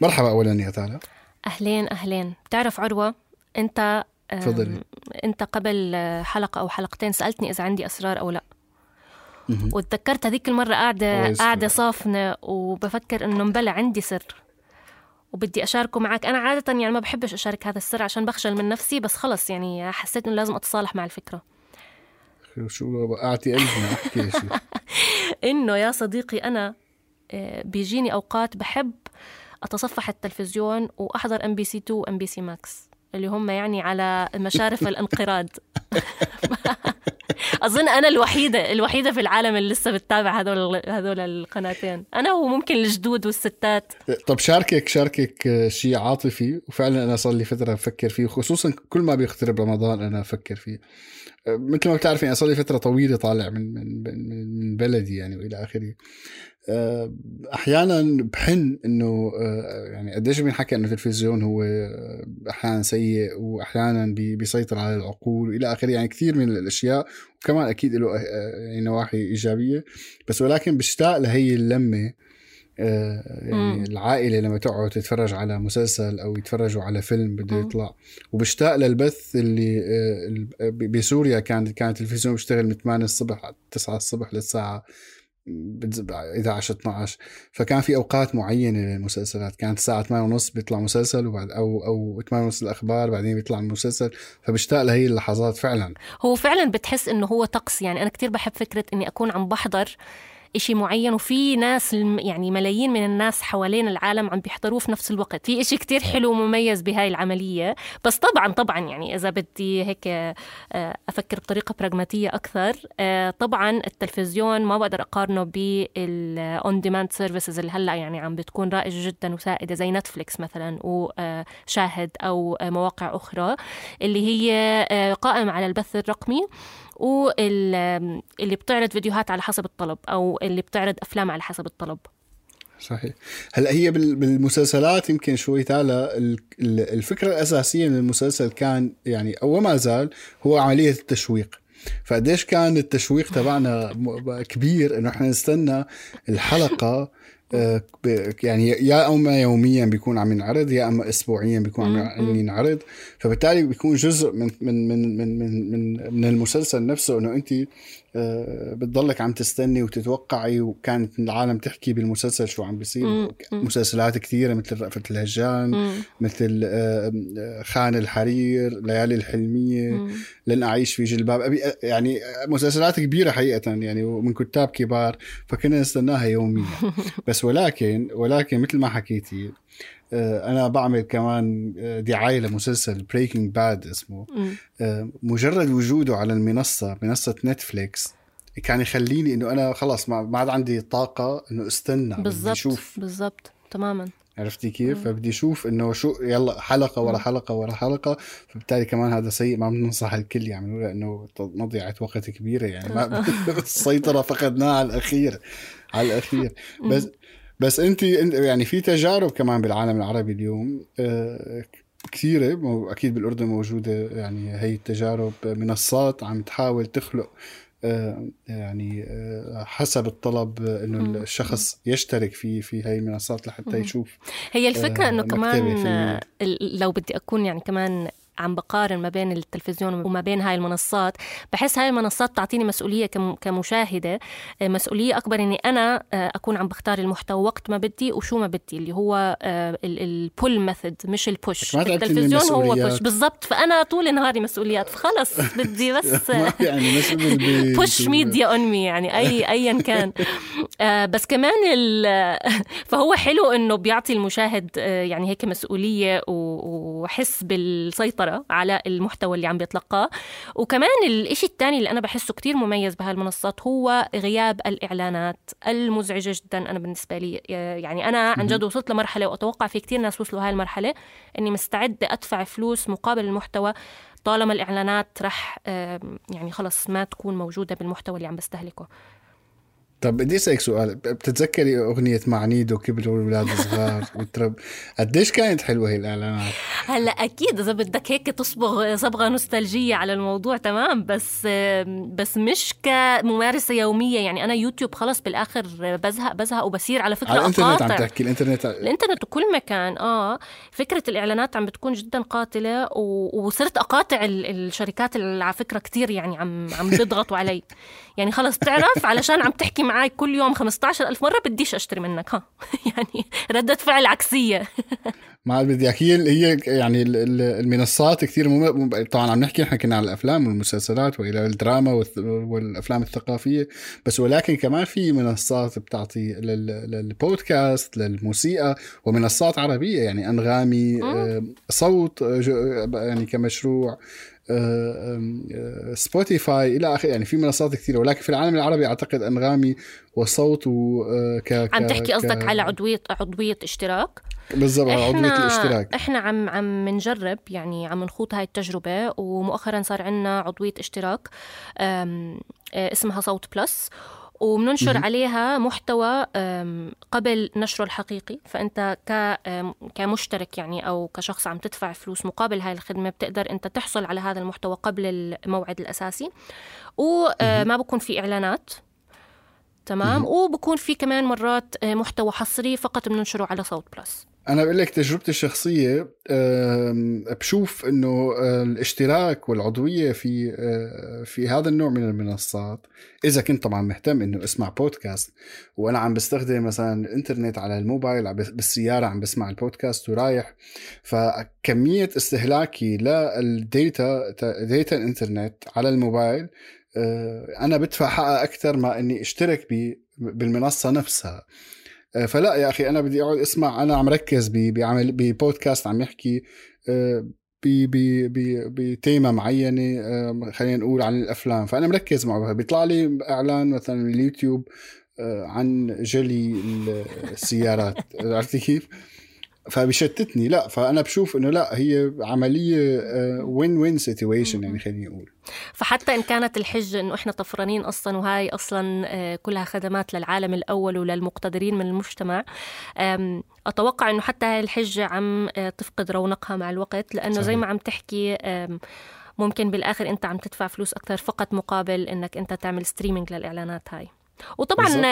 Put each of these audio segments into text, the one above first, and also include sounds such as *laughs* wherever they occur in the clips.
مرحبا اولا يا تالا أهلين أهلين. بتعرف عروة أنت تفضلي. أنت قبل حلقة أو حلقتين سألتني إذا عندي أسرار أو لأ. وتذكرت هذيك المرة قاعدة. قاعدة صافنة وبفكر إنه مبلى عندي سر. وبدي أشاركه معك. أنا عادة يعني ما بحبش أشارك هذا السر عشان بخجل من نفسي بس خلص يعني حسيت إنه لازم أتصالح مع الفكرة. شو وقعتي قلبنا أحكي شيء *laughs* إنه يا صديقي أنا آه، بيجيني أوقات بحب أتصفح التلفزيون وأحضر MBC 2 و MBC Max اللي هم يعني على مشارف *laughs* الانقراض. *laughs* أظن أنا الوحيدة الوحيدة في العالم اللي لسه بتتابع هذول هذول القناتين. أنا وممكن الجدود والستات. طب شاركك شاركك شيء عاطفي وفعلا أنا صار لي فترة بفكر فيه وخصوصا كل ما بيقترب رمضان أنا أفكر فيه. مثل ما بتعرفي أنا صار لي فترة طويلة طالع من من من- بلدي يعني وإلى آخره. أحيانا بحن إنه أه، يعني قديش بينحكى إنه التلفزيون هو أه، أحيانا سيء وأحيانا بي- بيسيطر على العقول وإلى آخره يعني كثير من الأشياء وكمان أكيد له يعني نواحي إيجابية بس ولكن بشتاق لهي اللمة آه، يعني مم. العائلة لما تقعد تتفرج على مسلسل أو يتفرجوا على فيلم بده. يطلع وبشتاق للبث اللي آه، بسوريا كان كان التلفزيون بيشتغل من 8 الصبح 9 الصبح للساعة بتز- 11 12 فكان في أوقات معينة للمسلسلات. كانت الساعة 8 ونص بيطلع مسلسل وبعد أو أو 8 ونص الأخبار بعدين بيطلع المسلسل. فبشتاق لهي اللحظات فعلا. هو فعلا بتحس إنه هو طقس. يعني أنا كتير بحب فكرة إني أكون عم بحضر إشي معين وفي ناس يعني ملايين من الناس حوالين العالم عم بيحضروه في نفس الوقت. في إشي كتير حلو ومميز بهاي العملية. بس طبعا طبعا يعني إذا بدي هيك آه، أفكر بطريقة براغماتية أكثر آه، طبعا التلفزيون ما بقدر أقارنه بال on demand services اللي هلأ يعني عم بتكون رائجة جدا وسائدة زي نتفليكس مثلا وشاهد أو آه، مواقع أخرى اللي هي قائمة على البث الرقمي. واللي بتعرض فيديوهات على حسب الطلب أو اللي بتعرض افلام على حسب الطلب. صحيح. هلا هي بال- بالمسلسلات يمكن شوي ال- الفكرة الأساسية من المسلسل كان يعني أو وما زال هو عملية التشويق. فقديش كان التشويق تبعنا كبير إنه إحنا نستنى الحلقة يعني يا اما يوميا بيكون عم ينعرض يا اما اسبوعيا بيكون عم ينعرض. فبالتالي بيكون جزء من من من من من من, من المسلسل نفسه إنه انت بتضلك عم تستني وتتوقعي وكانت العالم تحكي بالمسلسل شو عم بيصير. مسلسلات كثيرة مثل رأفت الهجان مم. مثل آه، آه، خان الحرير ليالي الحلمية مم. لن اعيش في جلباب أبي يعني مسلسلات كبيرة حقيقة يعني ومن كتاب كبار فكنا نستناها يوميا *laughs* بس ولكن ولكن مثل ما حكيتي آه، أنا بعمل كمان آه، دعاية لمسلسل Breaking Bad اسمه. آه، مجرد وجوده على المنصة منصة نتفليكس كان يخليني إنه أنا خلص ما عاد عندي طاقة إنه استنى بدي بالضبط أشوف. بالضبط تماما. عرفتي كيف؟ فبدي أشوف إنه شو يلا حلقة ورا حلقة ورا حلقة. فبالتالي كمان هذا سيء ما بننصح الكل يعملوه لأنه مضيعه وقت كبيرة يعني. ما *laughs* *laughs* السيطرة فقدناها على الأخير على الأخير. بس بس انت يعني في تجارب كمان بالعالم العربي اليوم آه، كثيرة أكيد بالأردن موجودة يعني هي التجارب منصات عم تحاول تخلق آه، يعني آه، حسب الطلب إنه الشخص يشترك في في هاي المنصات لحتى يشوف هي الفكرة إنه كمان لو بدي أكون يعني كمان عم بقارن ما بين التلفزيون وما بين هاي المنصات. بحس هاي المنصات بتعطيني مسؤولية كم- كمشاهدة. آه، مسؤولية أكبر إني أنا آه، أكون عم بختار المحتوى وقت ما بدي وشو ما بدي اللي هو ال pull method مش ال push التلفزيون هو. push بالضبط. فأنا طول نهاري مسؤوليات. فخلص بدي *laughs* بس يعني push media on me يعني اي ايا كان. آه بس كمان ال- *laughs* فهو حلو إنه بيعطي المشاهد آه يعني هيك مسؤولية وحس بالسيطرة على المحتوى اللي عم بيتلقاه. وكمان الإشي الثاني اللي أنا بحسه كتير مميز بهالمنصات هو غياب الإعلانات المزعجة جدا أنا بالنسبة لي. آه، يعني أنا عن جد وصلت لمرحلة وأتوقع في كتير ناس وصلوا هاي المرحلة إني مستعدة أدفع فلوس مقابل المحتوى طالما الإعلانات رح يعني خلص ما تكون موجودة بالمحتوى اللي عم بستهلكه. طب بدي أسألك سؤال. بتتذكري أغنية معنيد وكبروا الاولاد الصغار؟ *laughs* وترب قديش كانت حلوة هي الإعلانات؟ هلا أكيد إذا بدك هيك تصبغ صبغة نوستالجية على الموضوع تمام. بس بس مش كممارسة يومية. يعني أنا يوتيوب خلص بالآخر بزهق بزهق وبصير على فكرة على الإنترنت عم. تحكي الانترنت الإنترنت وكل مكان آه. فكرة الإعلانات عم بتكون جدا قاتلة و... وصرت أقاطع ال... الشركات اللي على فكرة كثير يعني عم عم بيضغطوا علي. يعني خلص تعرف علشان عم تحكي معي كل يوم 15 ألف مرة بديش أشتري منك ها؟ *laughs* يعني ردة فعل عكسية. *laughs* ما بدي أحكي هي هي يعني ال- ال- المنصات كثير مم... طبعا عم نحكي نحن كنا عن الأفلام والمسلسلات وإلى الدراما والث- والأفلام الثقافية بس ولكن كمان في منصات بتعطي لل... للبودكاست للموسيقى ومنصات عربية يعني أنغامي آه، صوت آه، يعني كمشروع سبوتيفاي إلى آخره. يعني في منصات كثيرة ولكن في العالم العربي أعتقد أنغامي وصوت و آه،. عم تحكي قصدك على عضوية عضوية اشتراك؟ بالضبط على عضوية الاشتراك. إحنا عم عم نجرب يعني عم نخوض هاي التجربة ومؤخرا صار عندنا عضوية اشتراك آه، اسمها صوت بلس. وبننشر عليها محتوى قبل نشره الحقيقي. فأنت كمشترك يعني أو كشخص عم تدفع فلوس مقابل هاي الخدمة بتقدر أنت تحصل على هذا المحتوى قبل الموعد الأساسي. وما بكون في إعلانات. تمام؟ وبكون في كمان مرات آه، محتوى حصري فقط بننشره على صوت بلس. أنا بقول لك تجربتي الشخصية بشوف إنه الاشتراك والعضوية في أه، في هذا النوع من المنصات إذا كنت طبعا مهتم إنه أسمع بودكاست وأنا عم بستخدم مثلا الإنترنت على الموبايل بالسيارة عم بسمع البودكاست ورايح فكمية استهلاكي للديتا ديتا الإنترنت على الموبايل أه، أنا بدفع حقها أكثر ما إني أشترك بالمنصة نفسها. آه، فلا يا أخي أنا بدي أقعد أسمع أنا عم ركز بعمل ببودكاست عم يحكي آه، بتيمة معينة آه، خلينا نقول عن الأفلام. فأنا مركز معه. بيطلع لي إعلان مثلا اليوتيوب آه، عن جلي السيارات. *laughs* عرفتي كيف؟ فبشتتني لا فأنا بشوف إنه لا هي عملية win win situation يعني خليني أقول. فحتى إن كانت الحجة إنه إحنا طفرانين أصلا وهاي أصلا آه، كلها خدمات للعالم الأول وللمقتدرين من المجتمع أتوقع إنه حتى هاي الحجة عم آه، تفقد رونقها مع الوقت لأنه زي صحيح. ما عم تحكي ممكن بالآخر أنت عم تدفع فلوس أكثر فقط مقابل إنك أنت تعمل streaming للإعلانات هاي. وطبعا بالضبط.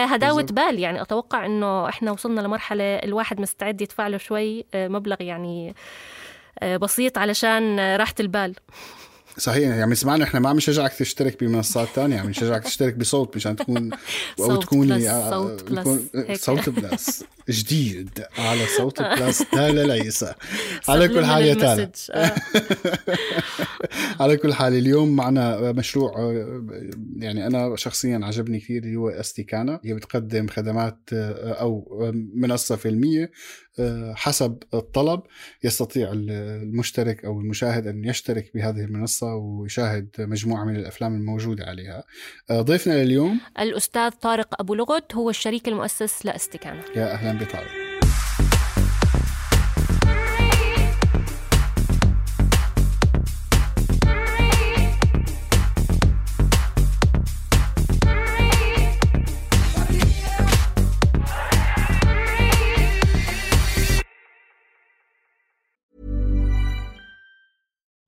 بال يعني أتوقع إنه إحنا وصلنا لمرحلة الواحد مستعد يدفع له شوي آه، مبلغ يعني آه، بسيط علشان آه، راحة البال صحيح يعني سمعنا إحنا ما عم نشجعك تشترك بمنصات تانية عم نشجعك تشترك بصوت مشان تكون *laughs* أو صوت تكوني بلس، آه، صوت بلس،. صوت بلس *laughs* جديد على صوت *laughs* بلس لا لا ليس على كل حال يا تالا. آه. على كل حال اليوم معنا مشروع آه، يعني أنا شخصيا عجبني كثير اللي هو استيكانا هي بتقدم خدمات آه، أو منصة فيلمية آه، حسب الطلب يستطيع المشترك أو المشاهد أن يشترك بهذه المنصة ويشاهد مجموعة من الأفلام الموجودة عليها. آه، ضيفنا لليوم؟ الأستاذ طارق أبو لغد هو الشريك المؤسس لاستكانة يا أهلا بطارق.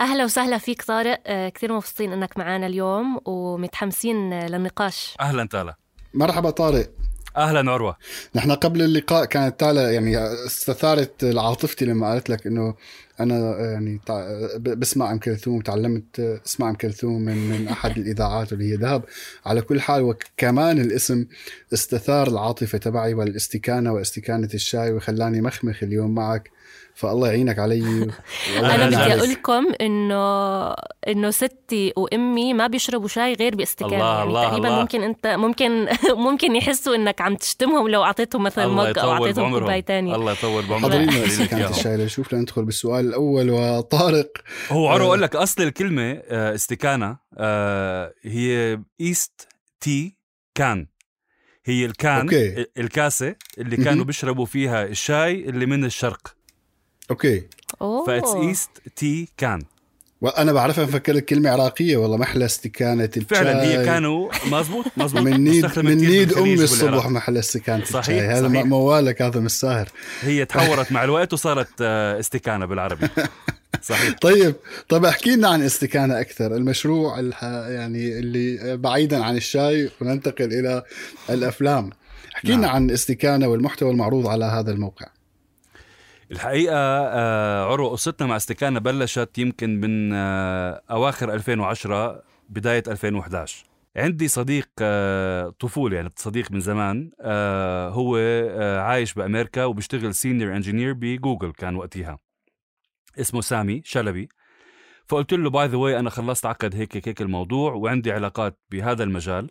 أهلا وسهلا فيك طارق. آه، كثير مبسوطين إنك معنا اليوم ومتحمسين للنقاش. أهلا تالا. مرحبا طارق. أهلا عروة. نحن قبل اللقاء كانت تالا يعني استثارت عاطفتي لما قالت لك إنه أنا يعني بسمع ام كلثوم تعلمت أسمع ام كلثوم من من أحد الإذاعات اللي هي ذهب. على كل حال وكمان الاسم استثار العاطفة تبعي والاستكانة واستكانة الشاي وخلاني مخمخ اليوم معك. فالله يعينك علي. *laughs* أنا أنا بدي. أقول لكم انه إنه ستي وأمي ما بيشربوا شاي غير باستكانة. الله، يعني الله، تقريبا الله. ممكن انت ممكن *laughs* ممكن يحسوا إنك عم تشتمهم لو أعطيتهم مثلا الله مج أو يطول اعطيتهم كوباية ثانية الله يطول حضرينا يخلي لك استكانه. الشاي لنشوف لندخل بالسؤال الأول وطارق. هو عروه أقول لك أصل الكلمة آه، استكانة آه، هي east tea can. هي ال can okay. الكاسة اللي. كانوا بيشربوا فيها الشاي اللي من الشرق. okay. أوه. ف it's east tea can. وأنا بعرفها مفكر كلمة عراقية والله محلى استكانه الشاي فعلا هي كانوا مزبوط؟ *laughs* مزبوط. من إيد من إيد أمي. الصبح محلى استكانه صحيح، الشاي. هذا صحيح. موالك هذا مش ساهر هي تحورت مع الوقت وصارت آه، استكانه بالعربي. *laughs* صحيح. طيب طيب احكي لنا عن استكانه أكثر. المشروع. يعني اللي بعيدا عن الشاي وننتقل إلى الأفلام. احكي لنا نعم. عن استكانه والمحتوى المعروض على هذا الموقع. الحقيقة آه، عروة قصتنا مع استكانة بلشت يمكن من آه، أواخر 2010 بداية 2011 عندي صديق آه، طفولة يعني صديق من زمان هو عايش بأمريكا وبيشتغل senior engineer ب Google كان وقتها. اسمه سامي شلبي. فقلت له by the way أنا خلصت عقد هيك هيك الموضوع وعندي علاقات بهذا المجال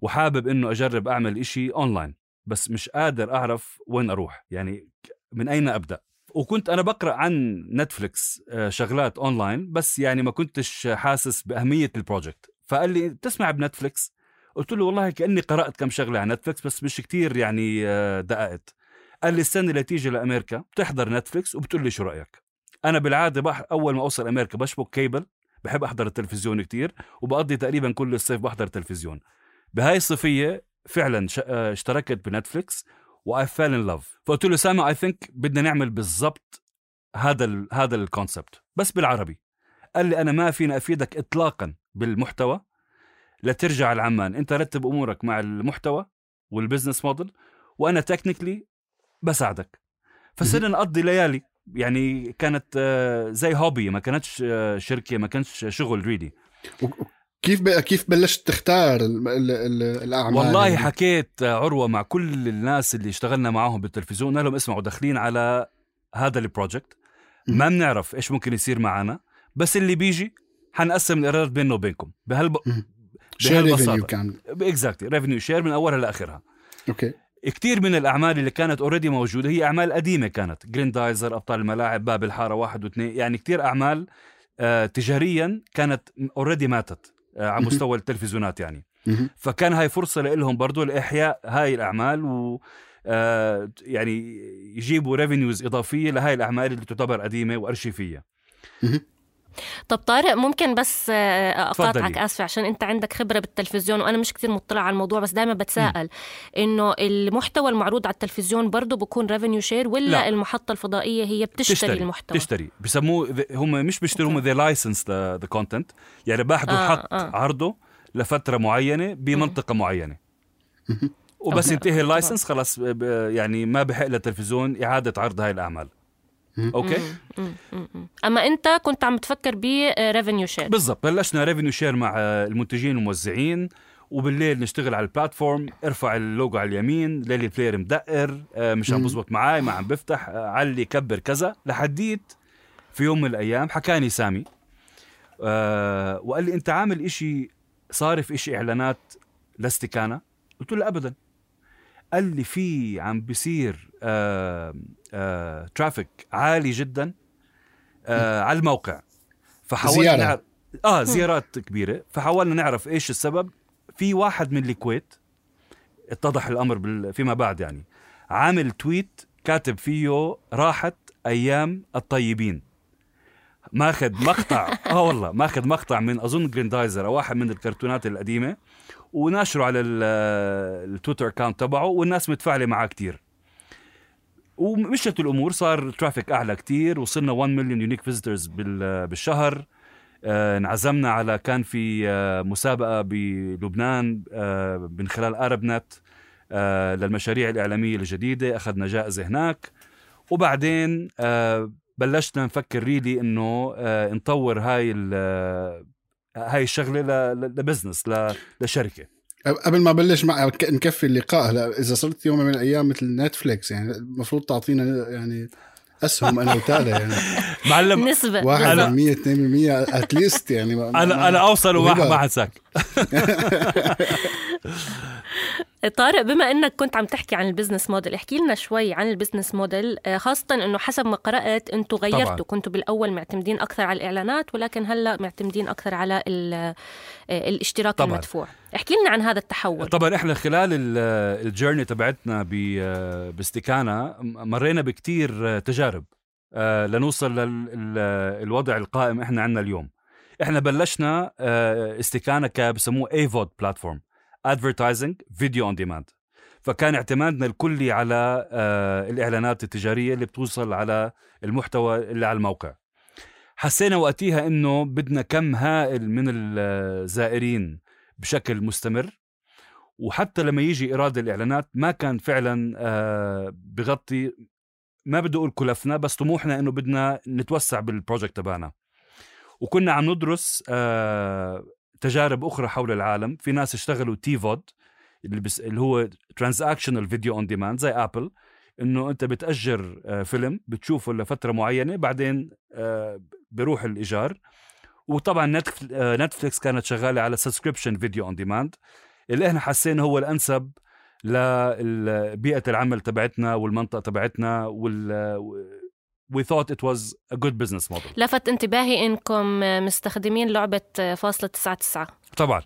وحابب إنه أجرب أعمل إشي أونلاين بس مش قادر أعرف وين أروح يعني من أين أبدأ؟ وكنت أنا بقرأ عن نتفليكس آه، شغلات أونلاين بس يعني ما كنتش حاسس بأهمية ال project فقال لي بتسمع بنتفليكس قلت له والله كأني قرأت كم شغلة عن نتفليكس بس مش كتير يعني آه، دققت. قال لي السنة اللي تيجي لأمريكا بتحضر نتفليكس وبتقول لي شو رأيك. أنا بالعادة بح أول ما أوصل أمريكا بشبك كيبل بحب أحضر التلفزيون كتير وبقضي تقريبا كل الصيف بحضر تلفزيون. بهاي الصيفية فعلا آه، اشتركت بنتفليكس و I fell in love فقلت له سامي I think بدنا نعمل بالضبط هذا ال هذا ال concept بس بالعربي. قال لي أنا ما فيني أفيدك اطلاقا بالمحتوى لترجع لعمان أنت رتب أمورك مع المحتوى وال business model وأنا technically بساعدك. فصرنا نقضي ليالي. يعني كانت آه، زي hobby ما كانتش آه، شركة ما كانش شغل really كيف ب... كيف بلشت تختار ال... ال... ال... الأعمال؟ والله اللي- حكيت عروة مع كل الناس اللي اشتغلنا معاهم بالتلفزيون قال لهم اسمعوا داخلين على هذا ال project ما بنعرف إيش ممكن يصير معنا بس اللي بيجي حنقسم الايرادات بيننا وبينكم. بهالب... share. revenue كان exactly revenue share من أولها لآخرها. okay. كثير من الأعمال اللي كانت already موجودة هي أعمال قديمة كانت. جريندايزر أبطال الملاعب باب الحاره واحد واثنين. يعني كثير أعمال آه تجاريا كانت already ماتت. على مهم. مستوى التلفزيونات يعني. فكان هاي فرصة لهم برضو لإحياء هاي الأعمال و آه يعني يجيبوا revenues إضافية لهاي الأعمال اللي تعتبر قديمة وارشيفيه طب طارق ممكن بس آه، أقاطعك تفضلي. آسفة عشان أنت عندك خبرة بالتلفزيون وأنا مش كتير مطلع على الموضوع بس دائما بتساءل إنه المحتوى المعروض على التلفزيون برضه بكون revenue share ولا لا. المحطة الفضائية هي بتشتري, تشتري المحتوى؟ تشتري. بسموه هم مش بيشتروا هم they license the content يعني باخذوا آه، حق آه. عرضه لفترة معينة بمنطقة معينة. وبس. ينتهي اللايسنس خلاص يعني ما بحق للتلفزيون إعادة عرض هاي الأعمال. أوكي. أما أنت كنت عم تفكر بريفينيو شير بالضبط بلشنا ريفينيو شير مع المنتجين والموزعين وبالليل نشتغل على البلاتفورم ارفع اللوجو على اليمين ليلي بلاير مدقر آه، مش عم. بزبط معاي ما عم بفتح آه، علي كبر كذا. لحديت في يوم من الأيام حكاني سامي آه وقال لي أنت عامل إشي صارف إشي إعلانات لاستكانه قلت له ابدا. قال لي في عم بيصير آه آه ترافيك عالي جدا آه على الموقع. فحاولنا زيارة. نعرف آه زيارات كبيرة. فحاولنا نعرف إيش السبب. في واحد من الكويت اتضح الأمر بال... فيما بعد يعني. عامل تويت كاتب فيه راحت أيام الطيبين. ماخذ مقطع *laughs* آه والله ماخذ مقطع من أظن جريندايزر أو واحد من الكرتونات القديمة. وناشره على ال- ال Twitter account تبعه والناس متفاعلة معاه كتير. ومشت الأمور صار traffic أعلى كتير وصلنا 1 مليون unique visitors بالشهر. آه، انعزمنا على كان في آه، مسابقة بلبنان آه، من خلال ArabNet للمشاريع الإعلامية الجديدة. أخذنا جائزة هناك. وبعدين بلشنا نفكر really إنه نطور هاي هاي الشغلة ل- ل- ل business ل- لشركة قبل ما بلش مع نكفي اللقاء هلا إذا صرت يوم من الأيام مثل Netflix يعني المفروض تعطينا يعني أسهم أنا وتالا يعني *laughs* نسبة 1% نسبة. 2% at least يعني أنا أنا أوصل وما وهبة. ما حنساك *laughs* *laughs* طارق بما إنك كنت عم تحكي عن ال business model احكي لنا شوي عن ال business model آه، خاصة إنه حسب ما قرأت أنتم غيرتوا. كنتوا بالأول معتمدين أكثر على الإعلانات ولكن هلأ معتمدين أكثر على آه، الاشتراك طبعاً. المدفوع احكي لنا عن هذا التحول طبعا إحنا خلال ال- ال journey تبعتنا ب- باستكانة مرينا بكتير تجارب آه، لنوصل للوضع القائم إحنا عندنا اليوم إحنا بلشنا آه، استكانة ك بسموه AVOD platform advertising video on demand فكان اعتمادنا الكلي على آه، الإعلانات التجارية اللي بتوصل على المحتوى اللي على الموقع. حسينا وقتها إنه بدنا كم هائل من الزائرين بشكل مستمر. وحتى لما يجي إيراد الإعلانات ما كان فعلا آه، بغطي ما بدي أقول كلفنا بس طموحنا إنه بدنا نتوسع بال project تبعنا. وكنا عم ندرس آه، تجارب أخرى حول العالم. في ناس اشتغلوا TVOD اللي, بس اللي هو transactional video on demand زي Apple إنه أنت بتأجر آه، فيلم بتشوفه لفترة معينة بعدين آه، بيروح الإيجار. وطبعا نتف- آه، كانت شغالة على subscription video on demand اللي إحنا حسينا هو الأنسب لبيئه العمل تبعتنا والمنطقة تبعتنا وال we thought it was a good business model. لفت انتباهي إنكم مستخدمين لعبة فاصلة تسعة تسعة. طبعا.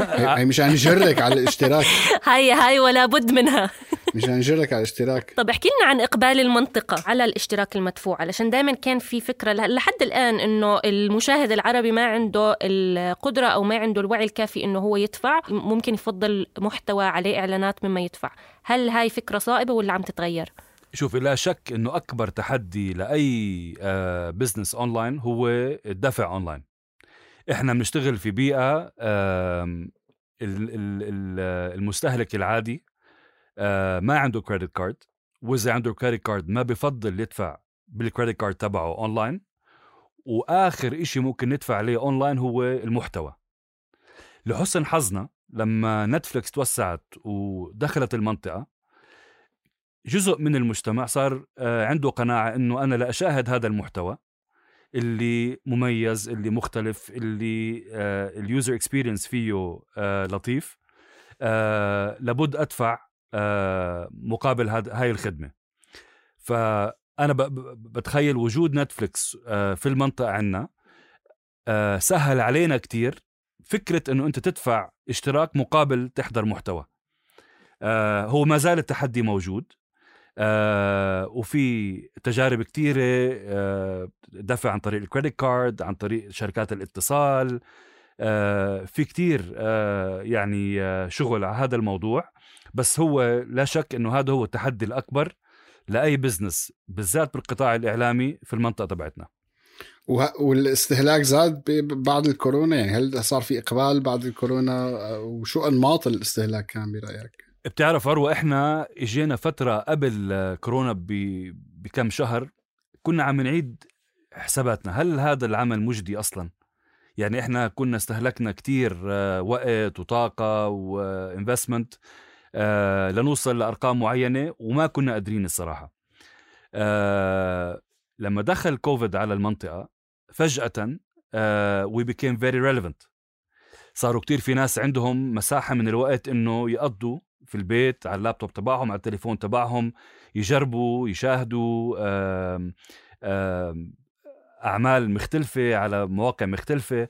*laughs* هي مشان نجرك على الاشتراك. هاي هاي ولا بد منها. مشان نجرك على الاشتراك. طب احكي لنا عن إقبال المنطقة على الاشتراك المدفوع علشان دائما كان في فكرة ل- لحد الآن إنه المشاهد العربي ما عنده القدرة أو ما عنده الوعي الكافي إنه هو يدفع ممكن يفضل محتوى عليه إعلانات مما يدفع. هل هاي فكرة صائبة ولا عم تتغير؟ شوف لا شك إنه أكبر تحدي لأي آه، business online هو الدفع اونلاين إحنا بنشتغل في بيئة المستهلك العادي آه، ما عنده credit card وإذا عنده credit card ما بفضل يدفع بال credit card تبعه اونلاين وآخر إشي ممكن ندفع عليه اونلاين هو المحتوى. لحسن حظنا لما Netflix توسعت ودخلت المنطقة جزء من المجتمع صار آه، عنده قناعة إنه أنا لا أشاهد هذا المحتوى اللي مميز اللي مختلف اللي ال user experience فيه آه، لطيف. آه، لابد أدفع آه، مقابل هاي الخدمة. فأنا بتخيل وجود Netflix آه، في المنطقة عندنا آه، سهل علينا كتير فكرة إنه أنت تدفع اشتراك مقابل تحضر محتوى. آه، هو ما زال التحدي موجود. آه، وفي تجارب كتيرة آه، دفع عن طريق ال credit card عن طريق شركات الاتصال آه، في كتير آه، يعني آه، شغل على هذا الموضوع. بس هو لا شك إنه هذا هو التحدي الأكبر لأي business بالذات بالقطاع الإعلامي في المنطقة تبعتنا. والاستهلاك زاد بعد الكورونا يعني هل صار في إقبال بعد الكورونا؟ آه، وشو أنماط الاستهلاك كان برأيك؟ بتعرف اروى إحنا إجينا فترة قبل كورونا بكم شهر كنا عم نعيد حساباتنا. هل هذا العمل مجدي أصلا؟ يعني إحنا كنا استهلكنا كتير آه، وقت وطاقة وانفستمنت آه، لنوصل لأرقام معينة وما كنا قادرين الصراحة. آه، لما دخل كوفيد على المنطقة فجأة we became very relevant صاروا كتير في ناس عندهم مساحة من الوقت إنه يقضوا في البيت على اللابتوب تبعهم على التليفون تبعهم يجربوا يشاهدوا أعمال مختلفة على مواقع مختلفة.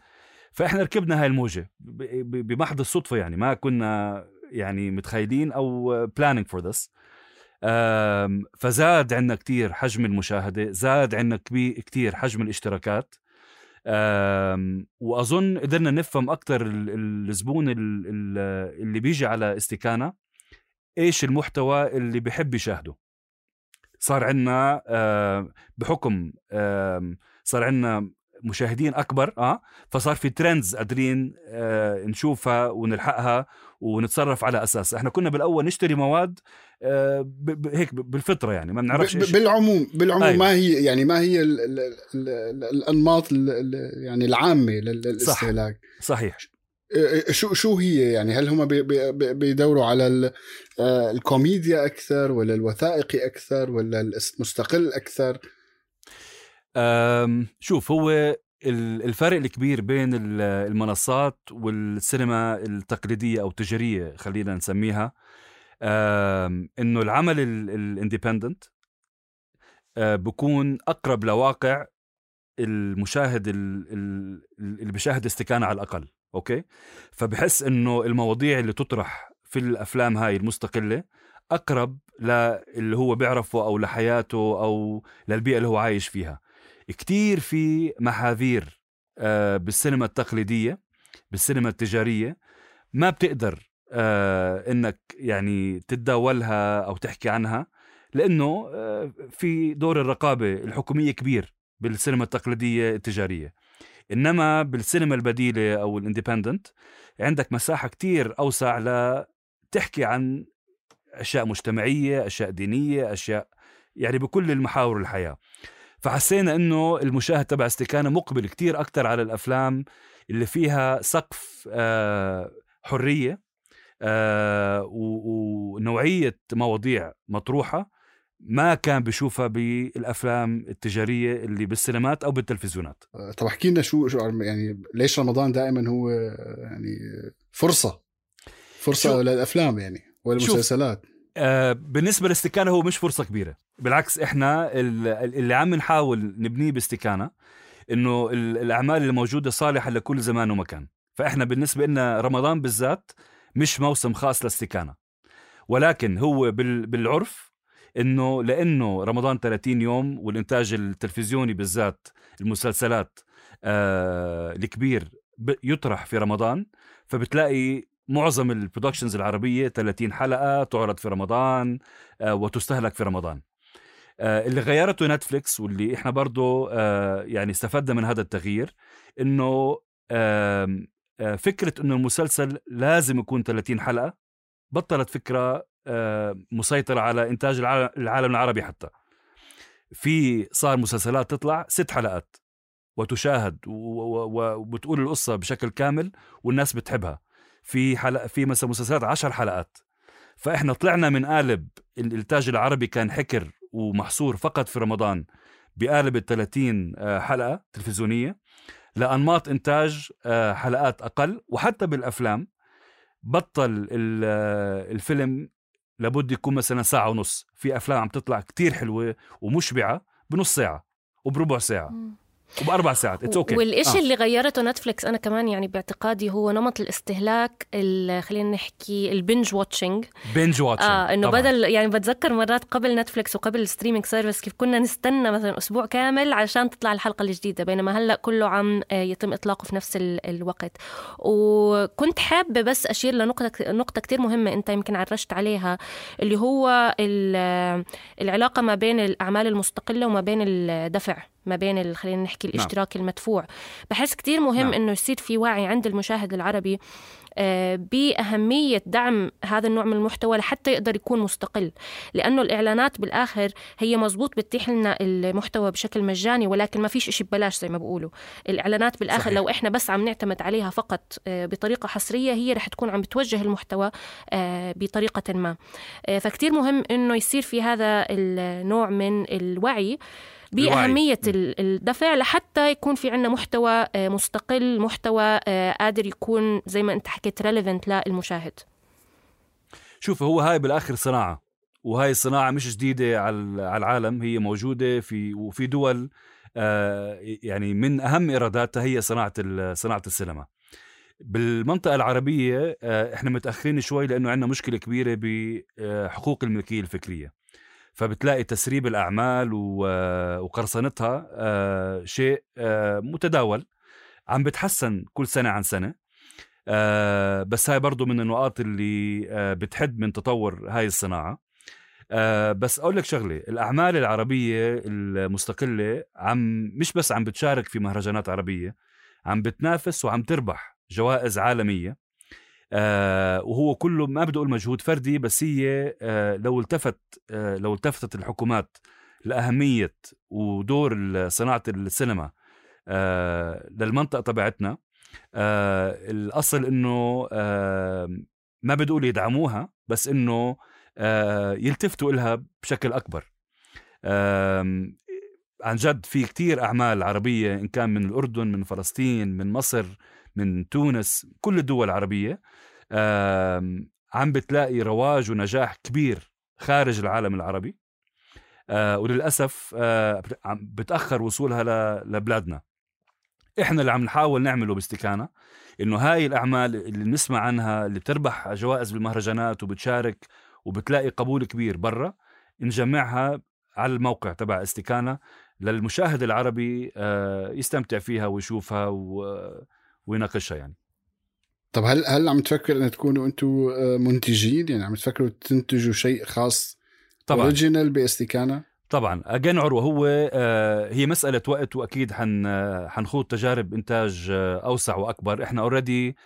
فإحنا ركبنا هاي الموجة بمحض الصدفة يعني ما كنا يعني متخيلين أو planning for this. فزاد عندنا كتير حجم المشاهدة زاد عندنا كتير حجم الاشتراكات. وأظن قدرنا نفهم أكثر الزبون اللي بيجي على استكانة. إيش المحتوى اللي بحب يشاهده؟ صار عندنا بحكم صار عندنا مشاهدين أكبر آه فصار في ترندز قادرين آه نشوفها ونلحقها ونتصرف على أساس. إحنا كنا بالأول نشتري مواد آه ب ب هيك بالفطرة يعني ما بنعرفش بالعموم بالعموم أيوة. ما هي يعني ما هي ال ال ال ال الأنماط ال يعني العامة للاستهلاك صح. صحيح. شو شو هي يعني؟ هل هم بي بي بيدوروا على الكوميديا أكثر ولا الوثائقي أكثر ولا المستقل أكثر؟ شوف هو الفرق الكبير بين المنصات والسينما التقليدية أو التجارية خلينا نسميها. إنه العمل الإندبندنت بكون أقرب لواقع المشاهد اللي بيشاهد استكانه على الأقل. أوكي؟ فبحس إنه المواضيع اللي تطرح في الأفلام هاي المستقلة أقرب للي هو بيعرفه أو لحياته أو للبيئة اللي هو عايش فيها. كتير في محاذير آه، بالسينما التقليدية بالسينما التجارية ما بتقدر آه، إنك يعني تتداولها أو تحكي عنها لأنه آه، في دور الرقابة الحكومية كبير بالسينما التقليدية التجارية. إنما بالسينما البديلة أو الإندبندنت عندك مساحة كتير أوسع لتحكي عن أشياء مجتمعية أشياء دينية أشياء يعني بكل المحاور الحياة. فحسينا إنه المشاهد تبع استكانة مقبل كتير أكثر على الأفلام اللي فيها سقف آه، حرية آه، ونوعية مواضيع مطروحة. ما كان بيشوفها بالأفلام التجارية اللي بالسينمات أو بالتلفزيونات. آه، طب احكي لنا شو شو يعني ليش رمضان دائما هو يعني فرصة؟ فرصة للأفلام يعني والمسلسلات آه بالنسبة للاستكانه هو مش فرصة كبيرة. بالعكس إحنا اللي عم نحاول نبنيه باستكانة إنه الأعمال الموجوده صالحة لكل زمان ومكان. فإحنا بالنسبة لنا رمضان بالذات مش موسم خاص لاستكانة. ولكن هو بالعرف إنه لأنه رمضان 30 يوم والإنتاج التلفزيوني بالذات المسلسلات آه الكبير يطرح في رمضان فبتلاقي معظم ال productions العربية 30 حلقة تعرض في رمضان آه وتستهلك في رمضان. آه، اللي غيرته Netflix واللي إحنا برضه آه، يعني استفدنا من هذا التغيير إنه آه، فكرة إنه المسلسل لازم يكون 30 حلقة بطلت فكرة مسيطره على إنتاج العالم العربي حتى. في صار مسلسلات تطلع ست حلقات وتشاهد وبتقول القصة بشكل كامل والناس بتحبها. في حلقه في مثلا مسلسلات عشر حلقات. فإحنا طلعنا من قالب الإنتاج العربي كان حكر ومحصور فقط في رمضان بقالب ال 30 آه، حلقة تلفزيونية لأنماط إنتاج آه، حلقات أقل. وحتى بالأفلام بطل آه، الفيلم لابد يكون مثلا ساعة ونص. في أفلام عم تطلع كتير حلوة ومشبعة بنص ساعة وبربع ساعة. وبأربع ساعات. it's okay okay. والشيء آه. اللي غيرته نتفليكس أنا كمان يعني باعتقادي هو نمط الاستهلاك خلينا نحكي ال binge watching binge watching آه إنه بدل يعني بتذكر مرات قبل نتفليكس وقبل ال streaming service كيف كنا نستنى مثلا أسبوع كامل عشان تطلع الحلقة الجديدة بينما هلأ كله عم آه، يتم إطلاقه في نفس الوقت. وكنت حابة بس أشير لنقطة نقطة كثير مهمة أنت يمكن عرجت عليها اللي هو العلاقة ما بين الأعمال المستقلة وما بين الدفع. ما بين خلينا نحكي نعم. الاشتراك نعم. المدفوع بحس كتير مهم نعم. إنه يصير في وعي عند المشاهد العربي آه، بأهمية دعم هذا النوع من المحتوى لحتى يقدر يكون مستقل لأنه الإعلانات بالآخر هي مزبوط بتتيح لنا المحتوى بشكل مجاني ولكن ما فيش إشي ببلاش زي ما بقولوا الإعلانات بالآخر صحيح. لو إحنا بس عم نعتمد عليها فقط آه، بطريقة حصرية هي رح تكون عم بتوجه المحتوى آه، بطريقة ما فكتير مهم إنه يصير في هذا النوع من الوعي بأهمية الدفع لحتى يكون في عنا محتوى مستقل محتوى قادر يكون زي ما أنت حكيت ريليفنت للمشاهد. شوف هو هاي بالآخر صناعة وهاي الصناعة مش جديدة على العالم هي موجودة في وفي دول آه، يعني من أهم إيراداتها هي صناعة صناعة السينما. بالمنطقة العربية آه، إحنا متأخرين شوي لأنه عندنا مشكلة كبيرة بحقوق الملكية الفكرية. فبتلاقي تسريب الأعمال وقرصنتها آه، شيء متداول عم بتحسن كل سنة عن سنة. آه بس هاي برضو من النقاط اللي آه بتحد من تطور هاي الصناعة. آه بس أقول لك شغلة الأعمال العربية المستقلة عم مش بس عم بتشارك في مهرجانات عربية عم بتنافس وعم تربح جوائز عالمية. آه وهو كله ما بدي أقول مجهود فردي بس هي آه لو التفت آه لو التفتت الحكومات لأهمية ودور صناعة السينما آه للمنطقة تبعتنا آه الأصل إنه آه ما بدي أقول يدعموها بس إنه آه يلتفتوا لها بشكل أكبر. عن جد في كتير أعمال عربية إن كان من الأردن من فلسطين من مصر من تونس كل الدول العربية. آه عم بتلاقي رواج ونجاح كبير خارج العالم العربي. آه وللأسف آه بتأخر وصولها لبلادنا. إحنا اللي عم نحاول نعمله باستكانة إنه هاي الأعمال اللي بنسمع عنها اللي بتربح جوائز بالمهرجانات وبتشارك وبتلاقي قبول كبير برا نجمعها على الموقع تبع استكانه للمشاهد العربي آه، يستمتع فيها ويشوفها ويناقشها يعني. طب هل هل عم تفكر ان تكونوا أنتم آه، منتجين؟ يعني عم تفكروا تنتجوا شيء خاص طبعا. original باستكانه طبعا. again عروة هو آه، هي مسألة وقت وأكيد حن حنخوض تجارب إنتاج أوسع وأكبر. إحنا already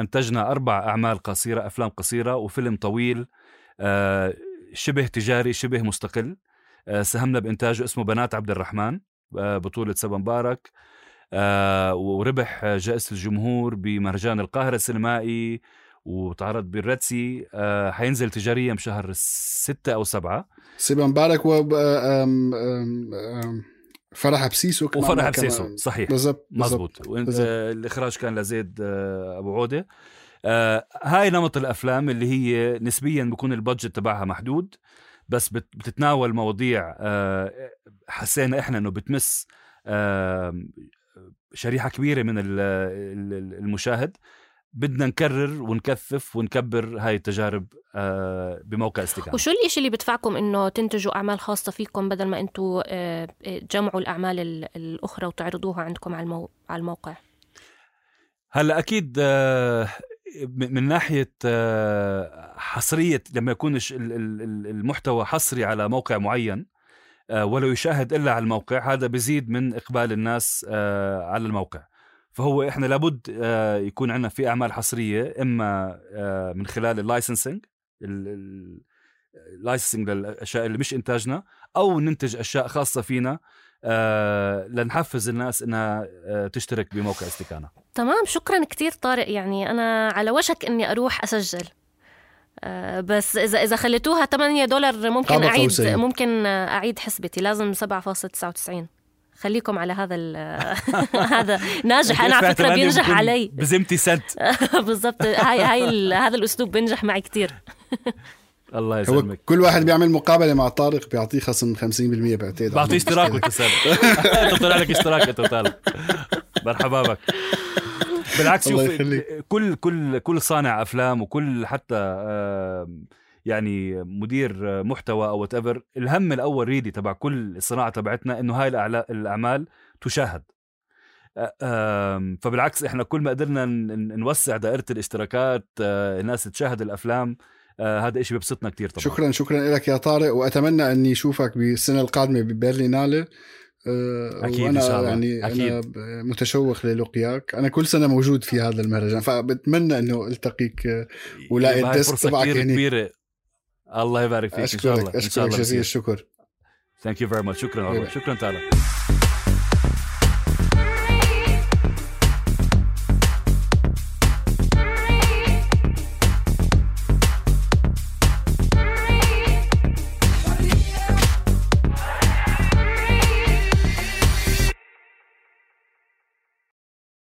أنتجنا أربع أعمال قصيرة أفلام قصيرة وفيلم طويل شبه تجاري شبه مستقل. ساهمنا بإنتاجه اسمه بنات عبد الرحمن بطولة سبا مبارك. وربح جائزة الجمهور بمهرجان القاهرة السينمائي وتعرض بالرتسي حينزل تجاريا بشهر ستة أو سبعة. سيبا مبارك و فرح بسيسو وفرح بسيسو صحيح. بالضبط مزبوط الإخراج كان لزيد آه، أبو عودة. آه هاي نمط الأفلام اللي هي نسبيا بكون البادجت تبعها محدود بس بتتناول مواضيع آه حسينا إحنا إنه بتمس آه شريحة كبيرة من المشاهد. بدنا نكرر ونكثف ونكبر هاي التجارب آه، بموقع استكانة وشو الإشي اللي بدفعكم إنه تنتجوا أعمال خاصة فيكم بدل ما آه، تجمعوا الأعمال الأخرى وتعرضوها عندكم على الموقع؟ هلأ أكيد آه، من ناحية حصرية لما يكون المحتوى حصري على موقع معين ولو يشاهد إلا على الموقع هذا بزيد من إقبال الناس على الموقع. فهو إحنا لابد آه، يكون عندنا في أعمال حصرية إما آه، من خلال ال licensing ال licensing للأشياء اللي مش إنتاجنا أو ننتج أشياء خاصة فينا آه لنحفز الناس إنها آه تشترك بموقع استكانة. تمام شكرا كثير طارق. يعني أنا على وشك إني أروح أسجل. آه بس إذا إذا خليتوها 8 دولار ممكن أعيد ممكن أعيد حسبتي. لازم 7.99 خليكم على هذا *laughs* هذا ناجح. أنا على فكرة بينجح علي. بزمتي سنت. *laughs* بالضبط. هاي هاي هذا الأسلوب بينجح معي كثير *laughs* الله يسلمك. هو كل واحد بيعمل مقابلة مع طارق بيعطيه خصم 50% بعتقد. بعطيه اشتراك وانت انت طلع لك اشتراك انت طالب مرحبا بك. بالعكس كل كل كل صانع أفلام وكل حتى يعني مدير محتوى أو whatever الهم الأول already تبع كل الصناعة تبعتنا إنه هاي الأعمال تشاهد. فبالعكس إحنا كل ما قدرنا نوسع دائرة الاشتراكات الناس تشاهد الأفلام هذا إشي بيبسطنا كتير طبعا شكرا شكرا لك يا طارق وأتمنى إني أشوفك بالسنة القادمة ببرلينالي آه، أكيد إن الله. يعني أكيد. أنا ب- متشوق للقياك أنا كل سنة موجود في هذا المهرجان فبتمنى إنه ألتقيك آه، ولاقي الديسك فرصة تبعك كتير هنيك. كبيرة الله يبارك فيك إن شاء الله اشكرك إن شاء الله جزيل. الشكر thank you very much شكرا. شكرا تعالى